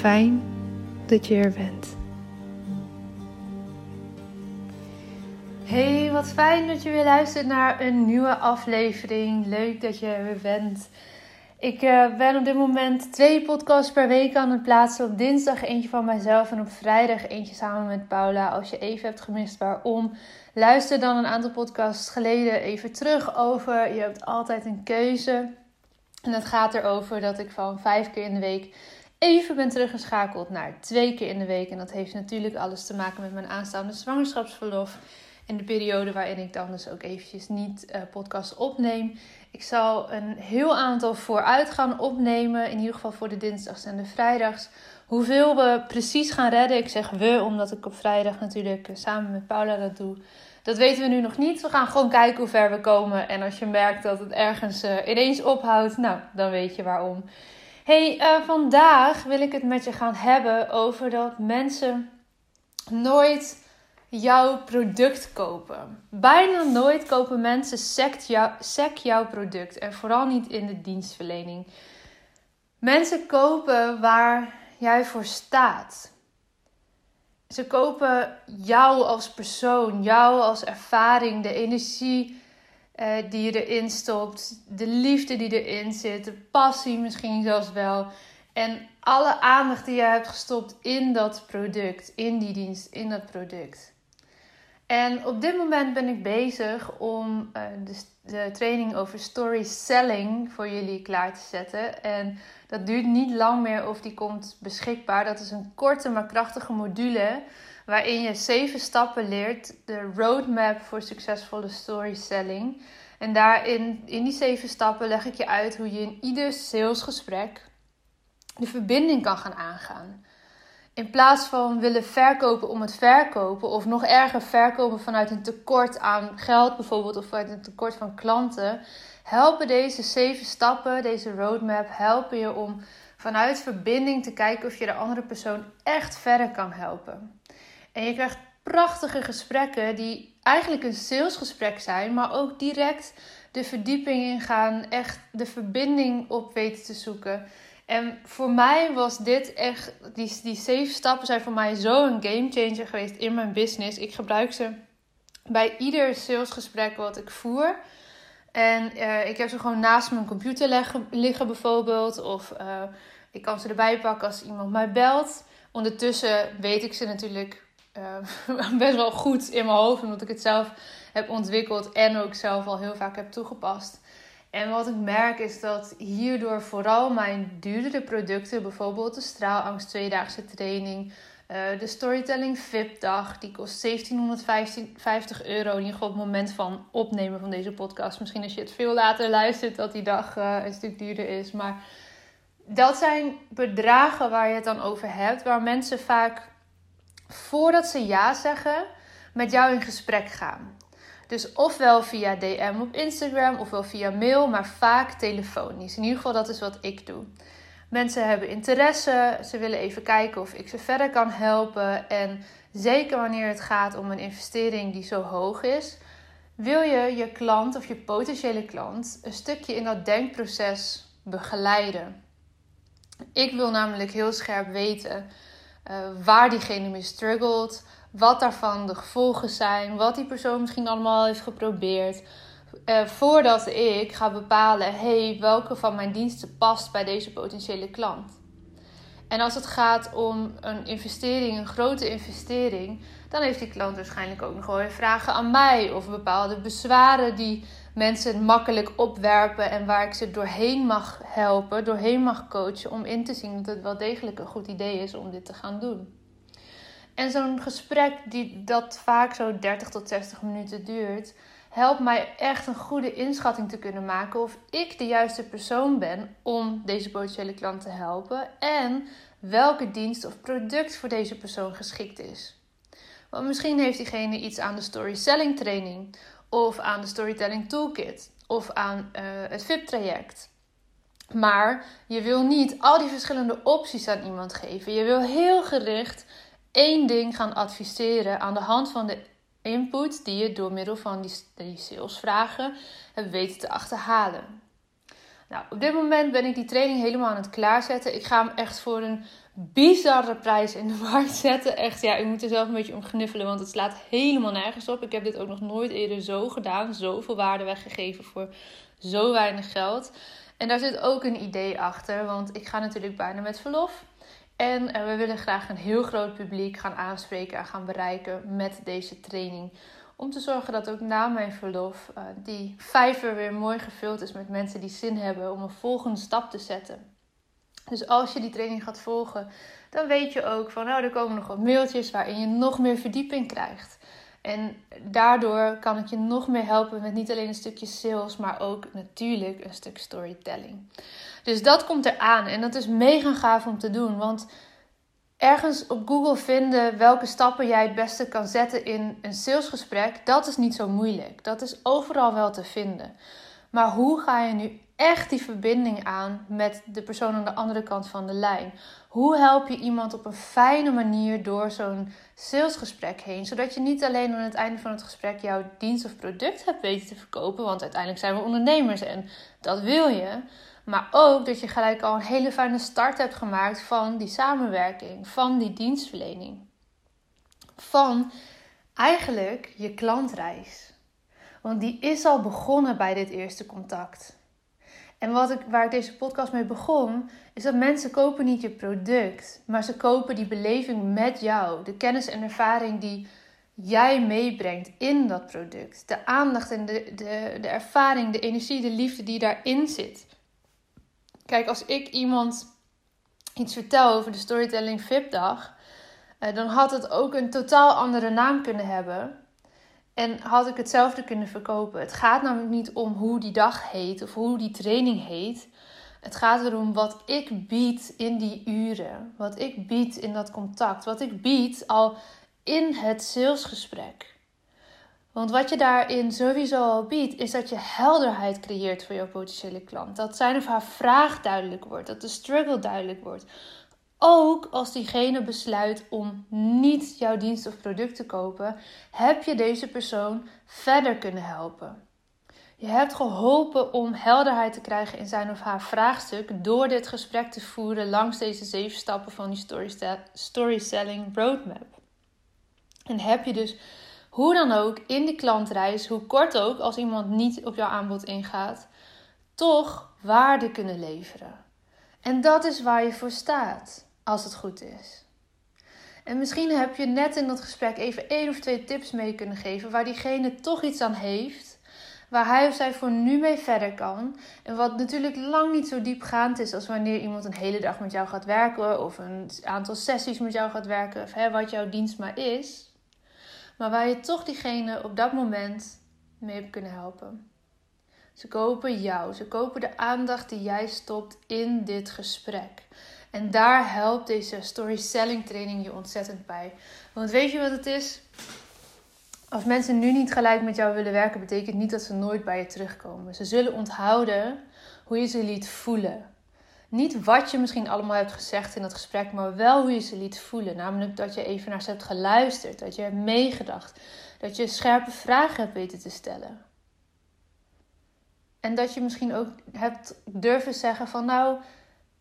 Fijn dat je er bent. Hey, wat fijn dat je weer luistert naar een nieuwe aflevering. Leuk dat je er bent. Ik uh, ben op dit moment twee podcasts per week aan het plaatsen. Op dinsdag eentje van mijzelf en op vrijdag eentje samen met Paula. Als je even hebt gemist waarom, luister dan een aantal podcasts geleden even terug over. Je hebt altijd een keuze. En het gaat erover dat ik van vijf keer in de week even ben teruggeschakeld naar twee keer in de week. En dat heeft natuurlijk alles te maken met mijn aanstaande zwangerschapsverlof. En de periode waarin ik dan dus ook eventjes niet uh, podcast opneem. Ik zal een heel aantal vooruit gaan opnemen. In ieder geval voor de dinsdags en de vrijdags. Hoeveel we precies gaan redden. Ik zeg we, omdat ik op vrijdag natuurlijk eh, samen met Paula dat doe. Dat weten we nu nog niet. We gaan gewoon kijken hoe ver we komen. En als je merkt dat het ergens uh, ineens ophoudt, nou, dan weet je waarom. Hey, uh, vandaag wil ik het met je gaan hebben over dat mensen nooit jouw product kopen. Bijna nooit kopen mensen sec, jou, jouw product. En vooral niet in de dienstverlening. Mensen kopen waar jij voor staat. Ze kopen jou als persoon, jou als ervaring, de energie uh, die je erin stopt, de liefde die erin zit, de passie misschien zelfs wel. En alle aandacht die je hebt gestopt in dat product, in die dienst, in dat product. En op dit moment ben ik bezig om uh, de, de, training over story selling voor jullie klaar te zetten. En dat duurt niet lang meer of die komt beschikbaar. Dat is een korte maar krachtige module waarin je zeven stappen leert. De roadmap voor succesvolle story selling. En daarin, in die zeven stappen, leg ik je uit hoe je in ieder salesgesprek de verbinding kan gaan aangaan. In plaats van willen verkopen om het verkopen, of nog erger verkopen vanuit een tekort aan geld bijvoorbeeld, of vanuit een tekort van klanten, helpen deze zeven stappen, deze roadmap, helpen je om vanuit verbinding te kijken of je de andere persoon echt verder kan helpen. En je krijgt prachtige gesprekken die eigenlijk een salesgesprek zijn, maar ook direct de verdieping ingaan, echt de verbinding op weten te zoeken. En voor mij was dit echt, die, die zeven stappen zijn voor mij zo een game changer geweest in mijn business. Ik gebruik ze bij ieder salesgesprek wat ik voer. En uh, ik heb ze gewoon naast mijn computer liggen bijvoorbeeld. Of uh, ik kan ze erbij pakken als iemand mij belt. Ondertussen weet ik ze natuurlijk uh, best wel goed in mijn hoofd. Omdat ik het zelf heb ontwikkeld en ook zelf al heel vaak heb toegepast. En wat ik merk is dat hierdoor vooral mijn duurdere producten, bijvoorbeeld de straalangst tweedaagse training, uh, de storytelling VIP dag, die kost 1750 euro. In ieder geval op het moment van opnemen van deze podcast. Misschien als je het veel later luistert dat die dag uh, een stuk duurder is. Maar dat zijn bedragen waar je het dan over hebt. Waar mensen vaak voordat ze ja zeggen met jou in gesprek gaan. Dus ofwel via DM op Instagram, ofwel via mail, maar vaak telefonisch. In ieder geval, dat is wat ik doe. Mensen hebben interesse, ze willen even kijken of ik ze verder kan helpen. En zeker wanneer het gaat om een investering die zo hoog is, wil je je klant of je potentiële klant een stukje in dat denkproces begeleiden. Ik wil namelijk heel scherp weten uh, waar diegene mee struggelt, wat daarvan de gevolgen zijn, wat die persoon misschien allemaal heeft geprobeerd. Uh, voordat ik ga bepalen, hey, welke van mijn diensten past bij deze potentiële klant. En als het gaat om een investering, een grote investering, dan heeft die klant waarschijnlijk ook nog wel weer vragen aan mij of bepaalde bezwaren die mensen makkelijk opwerpen en waar ik ze doorheen mag helpen, doorheen mag coachen om in te zien dat het wel degelijk een goed idee is om dit te gaan doen. En zo'n gesprek die dat vaak zo 30 tot 60 minuten duurt, helpt mij echt een goede inschatting te kunnen maken of ik de juiste persoon ben om deze potentiële klant te helpen en welke dienst of product voor deze persoon geschikt is. Want misschien heeft diegene iets aan de storytelling training of aan de storytelling toolkit of aan uh, het VIP-traject. Maar je wil niet al die verschillende opties aan iemand geven. Je wil heel gericht één ding gaan adviseren aan de hand van de input die je door middel van die, die salesvragen hebt weten te achterhalen. Nou, op dit moment ben ik die training helemaal aan het klaarzetten. Ik ga hem echt voor een bizarre prijs in de markt zetten. Echt, ja, ik moet er zelf een beetje om gniffelen, want het slaat helemaal nergens op. Ik heb dit ook nog nooit eerder zo gedaan. Zoveel waarde weggegeven voor zo weinig geld. En daar zit ook een idee achter, want ik ga natuurlijk bijna met verlof. En uh, we willen graag een heel groot publiek gaan aanspreken en gaan bereiken met deze training. Om te zorgen dat ook na mijn verlof uh, die vijver weer mooi gevuld is met mensen die zin hebben om een volgende stap te zetten. Dus als je die training gaat volgen, dan weet je ook van nou, er komen nog wat mailtjes waarin je nog meer verdieping krijgt. En daardoor kan ik je nog meer helpen met niet alleen een stukje sales, maar ook natuurlijk een stuk storytelling. Dus dat komt eraan en dat is mega gaaf om te doen. Want ergens op Google vinden welke stappen jij het beste kan zetten in een salesgesprek, dat is niet zo moeilijk. Dat is overal wel te vinden. Maar hoe ga je nu echt die verbinding aan met de persoon aan de andere kant van de lijn? Hoe help je iemand op een fijne manier door zo'n salesgesprek heen? Zodat je niet alleen aan het einde van het gesprek jouw dienst of product hebt weten te verkopen. Want uiteindelijk zijn we ondernemers en dat wil je. Maar ook dat je gelijk al een hele fijne start hebt gemaakt van die samenwerking, van die dienstverlening. Van eigenlijk je klantreis. Want die is al begonnen bij dit eerste contact. En wat ik, waar ik deze podcast mee begon, is dat mensen kopen niet je product, maar ze kopen die beleving met jou. De kennis en ervaring die jij meebrengt in dat product. De aandacht en de, de, de ervaring, de energie, de liefde die daarin zit. Kijk, als ik iemand iets vertel over de Storytelling VIP-dag, eh, dan had het ook een totaal andere naam kunnen hebben. En had ik hetzelfde kunnen verkopen. Het gaat namelijk niet om hoe die dag heet of hoe die training heet. Het gaat erom wat ik bied in die uren. Wat ik bied in dat contact. Wat ik bied al in het salesgesprek. Want wat je daarin sowieso al biedt, is dat je helderheid creëert voor jouw potentiële klant. Dat zijn of haar vraag duidelijk wordt, dat de struggle duidelijk wordt. Ook als diegene besluit om niet jouw dienst of product te kopen, heb je deze persoon verder kunnen helpen. Je hebt geholpen om helderheid te krijgen in zijn of haar vraagstuk door dit gesprek te voeren langs deze zeven stappen van die storytelling roadmap. En heb je dus hoe dan ook in die klantreis, hoe kort ook als iemand niet op jouw aanbod ingaat, toch waarde kunnen leveren. En dat is waar je voor staat, als het goed is. En misschien heb je net in dat gesprek even één of twee tips mee kunnen geven waar diegene toch iets aan heeft, waar hij of zij voor nu mee verder kan. En wat natuurlijk lang niet zo diepgaand is als wanneer iemand een hele dag met jou gaat werken of een aantal sessies met jou gaat werken, of hè, wat jouw dienst maar is. Maar waar je toch diegene op dat moment mee hebt kunnen helpen. Ze kopen jou. Ze kopen de aandacht die jij stopt in dit gesprek. En daar helpt deze storytelling training je ontzettend bij. Want weet je wat het is? Als mensen nu niet gelijk met jou willen werken, betekent niet dat ze nooit bij je terugkomen. Ze zullen onthouden hoe je ze liet voelen. Niet wat je misschien allemaal hebt gezegd in dat gesprek, maar wel hoe je ze liet voelen. Namelijk dat je even naar ze hebt geluisterd, dat je hebt meegedacht, dat je scherpe vragen hebt weten te stellen. En dat je misschien ook hebt durven zeggen van nou,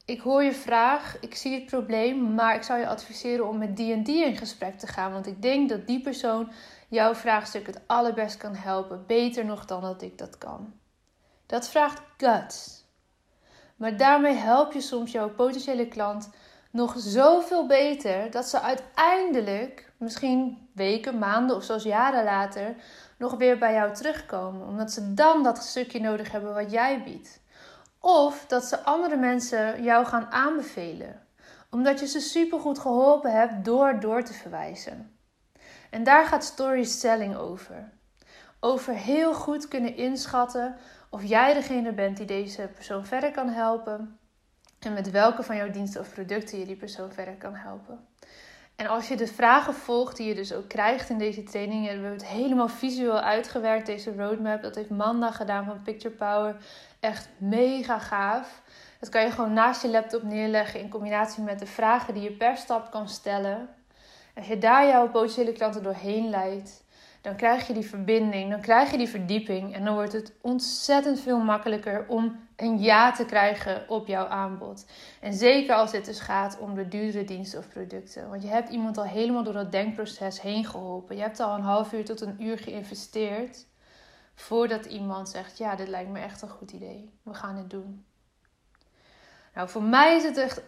ik hoor je vraag, ik zie het probleem, maar ik zou je adviseren om met die en die in gesprek te gaan. Want ik denk dat die persoon jouw vraagstuk het allerbest kan helpen. Beter nog dan dat ik dat kan. Dat vraagt guts. Maar daarmee help je soms jouw potentiële klant nog zoveel beter dat ze uiteindelijk, misschien weken, maanden of zelfs jaren later, nog weer bij jou terugkomen. Omdat ze dan dat stukje nodig hebben wat jij biedt. Of dat ze andere mensen jou gaan aanbevelen. Omdat je ze supergoed geholpen hebt door door te verwijzen. En daar gaat storytelling over. Over heel goed kunnen inschatten of jij degene bent die deze persoon verder kan helpen. En met welke van jouw diensten of producten je die persoon verder kan helpen. En als je de vragen volgt die je dus ook krijgt in deze training, hebben we het helemaal visueel uitgewerkt, deze roadmap. Dat heeft Manda gedaan van Picture Power. Echt mega gaaf. Dat kan je gewoon naast je laptop neerleggen in combinatie met de vragen die je per stap kan stellen. Als je daar jouw potentiële klanten doorheen leidt, dan krijg je die verbinding, dan krijg je die verdieping en dan wordt het ontzettend veel makkelijker om een ja te krijgen op jouw aanbod. En zeker als het dus gaat om de duurdere diensten of producten. Want je hebt iemand al helemaal door dat denkproces heen geholpen. Je hebt al een half uur tot een uur geïnvesteerd voordat iemand zegt: Ja, dit lijkt me echt een goed idee. We gaan het doen. Nou, voor mij is het echt,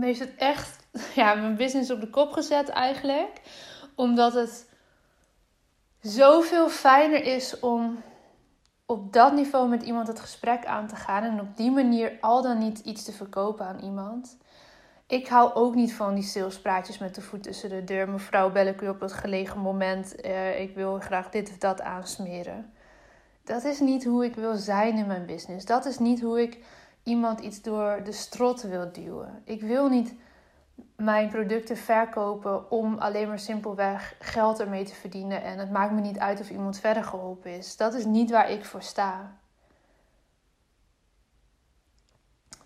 heeft het echt ja, mijn business op de kop gezet eigenlijk. Omdat het zoveel fijner is om op dat niveau met iemand het gesprek aan te gaan en op die manier al dan niet iets te verkopen aan iemand. Ik hou ook niet van die salespraatjes met de voet tussen de deur. Mevrouw, bel ik u op het gelegen moment. Uh, ik wil graag dit of dat aansmeren. Dat is niet hoe ik wil zijn in mijn business. Dat is niet hoe ik iemand iets door de strot wil duwen. Ik wil niet mijn producten verkopen om alleen maar simpelweg geld ermee te verdienen. En het maakt me niet uit of iemand verder geholpen is. Dat is niet waar ik voor sta.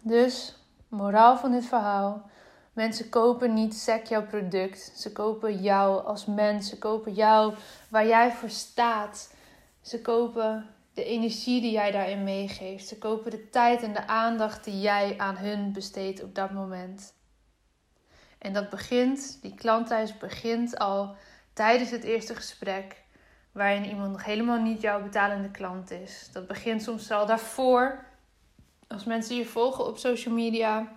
Dus, moraal van dit verhaal. Mensen kopen niet sec jouw product. Ze kopen jou als mens. Ze kopen jou waar jij voor staat. Ze kopen de energie die jij daarin meegeeft. Ze kopen de tijd en de aandacht die jij aan hun besteedt op dat moment. En dat begint, die klantthuis begint al tijdens het eerste gesprek, waarin iemand nog helemaal niet jouw betalende klant is. Dat begint soms al daarvoor. Als mensen je volgen op social media,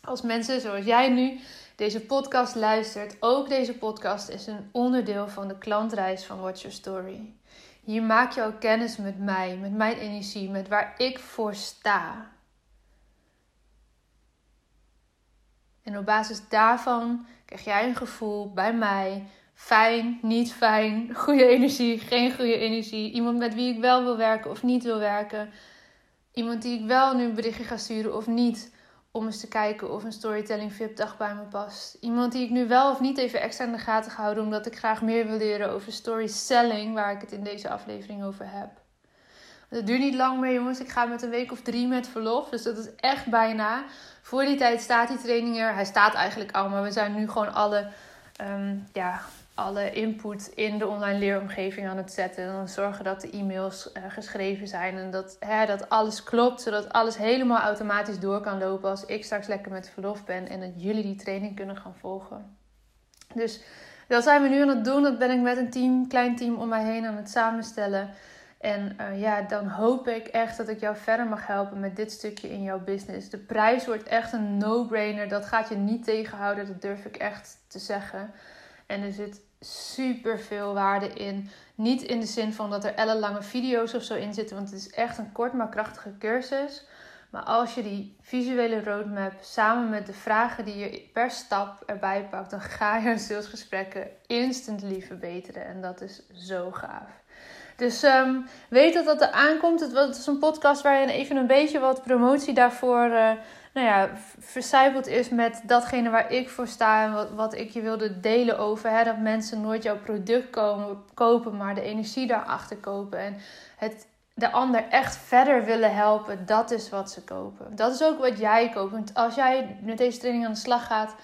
als mensen zoals jij nu deze podcast luistert, ook deze podcast is een onderdeel van de klantreis van Watch Your Story. Hier maak je ook kennis met mij, met mijn energie, met waar ik voor sta. En op basis daarvan krijg jij een gevoel bij mij. Fijn, niet fijn, goede energie, geen goede energie. Iemand met wie ik wel wil werken of niet wil werken. Iemand die ik wel nu een berichtje ga sturen of niet. Om eens te kijken of een storytelling VIP dag bij me past. Iemand die ik nu wel of niet even extra in de gaten ga houden. Omdat ik graag meer wil leren over storytelling. Waar ik het in deze aflevering over heb. Het duurt niet lang meer jongens. Ik ga met een week of drie met verlof. Dus dat is echt bijna. Voor die tijd staat die training er. Hij staat eigenlijk al, maar we zijn nu gewoon alle um, ja, alle input in de online leeromgeving aan het zetten. En dan zorgen dat de e-mails uh, geschreven zijn en dat, hè, dat alles klopt, zodat alles helemaal automatisch door kan lopen als ik straks lekker met verlof ben en dat jullie die training kunnen gaan volgen. Dus dat zijn we nu aan het doen. Dat ben ik met een team, klein team om mij heen aan het samenstellen. En uh, ja, dan hoop ik echt dat ik jou verder mag helpen met dit stukje in jouw business. De prijs wordt echt een no-brainer. Dat gaat je niet tegenhouden, dat durf ik echt te zeggen. En er zit super veel waarde in. Niet in de zin van dat er ellenlange video's of zo in zitten, want het is echt een kort maar krachtige cursus. Maar als je die visuele roadmap samen met de vragen die je per stap erbij pakt, dan ga je salesgesprekken instantly verbeteren. En dat is zo gaaf. Dus um, weet dat dat er aankomt. Het is een podcast waarin even een beetje wat promotie daarvoor uh, nou ja, vercijpeld is met datgene waar ik voor sta en wat, wat ik je wilde delen over. Hè? Dat mensen nooit jouw product komen, kopen, maar de energie daarachter kopen. En het de ander echt verder willen helpen, dat is wat ze kopen. Dat is ook wat jij koopt. Want als jij met deze training aan de slag gaat,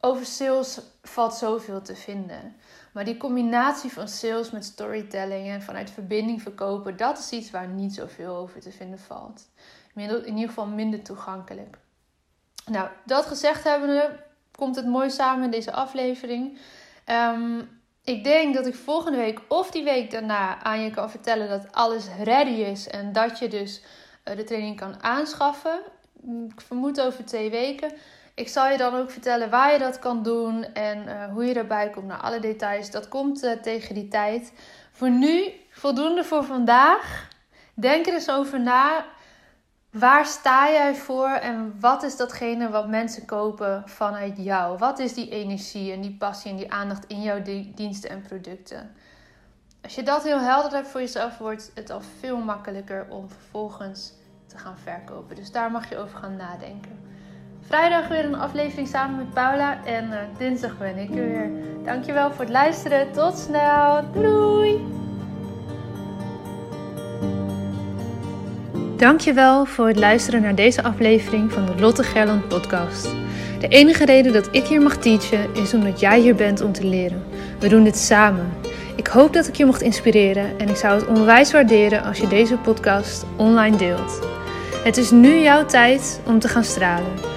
over sales valt zoveel te vinden. Maar die combinatie van sales met storytelling en vanuit verbinding verkopen, dat is iets waar niet zoveel over te vinden valt. In ieder geval minder toegankelijk. Nou, dat gezegd hebbende, komt het mooi samen in deze aflevering. Um, ik denk dat ik volgende week of die week daarna aan je kan vertellen dat alles ready is en dat je dus eh, de training kan aanschaffen. Ik vermoed over twee weken. Ik zal je dan ook vertellen waar je dat kan doen en uh, hoe je erbij komt. naar alle details, dat komt uh, tegen die tijd. Voor nu, voldoende voor vandaag. Denk er eens over na. Waar sta jij voor en wat is datgene wat mensen kopen vanuit jou? Wat is die energie en die passie en die aandacht in jouw diensten en producten? Als je dat heel helder hebt voor jezelf, wordt het al veel makkelijker om vervolgens te gaan verkopen. Dus daar mag je over gaan nadenken. Vrijdag weer een aflevering samen met Paula en uh, dinsdag ben ik er weer. Dankjewel voor het luisteren. Tot snel. Doei! Dankjewel voor het luisteren naar deze aflevering van de Lotte Gerland podcast. De enige reden dat ik hier mag teachen is omdat jij hier bent om te leren. We doen dit samen. Ik hoop dat ik je mocht inspireren en ik zou het onwijs waarderen als je deze podcast online deelt. Het is nu jouw tijd om te gaan stralen.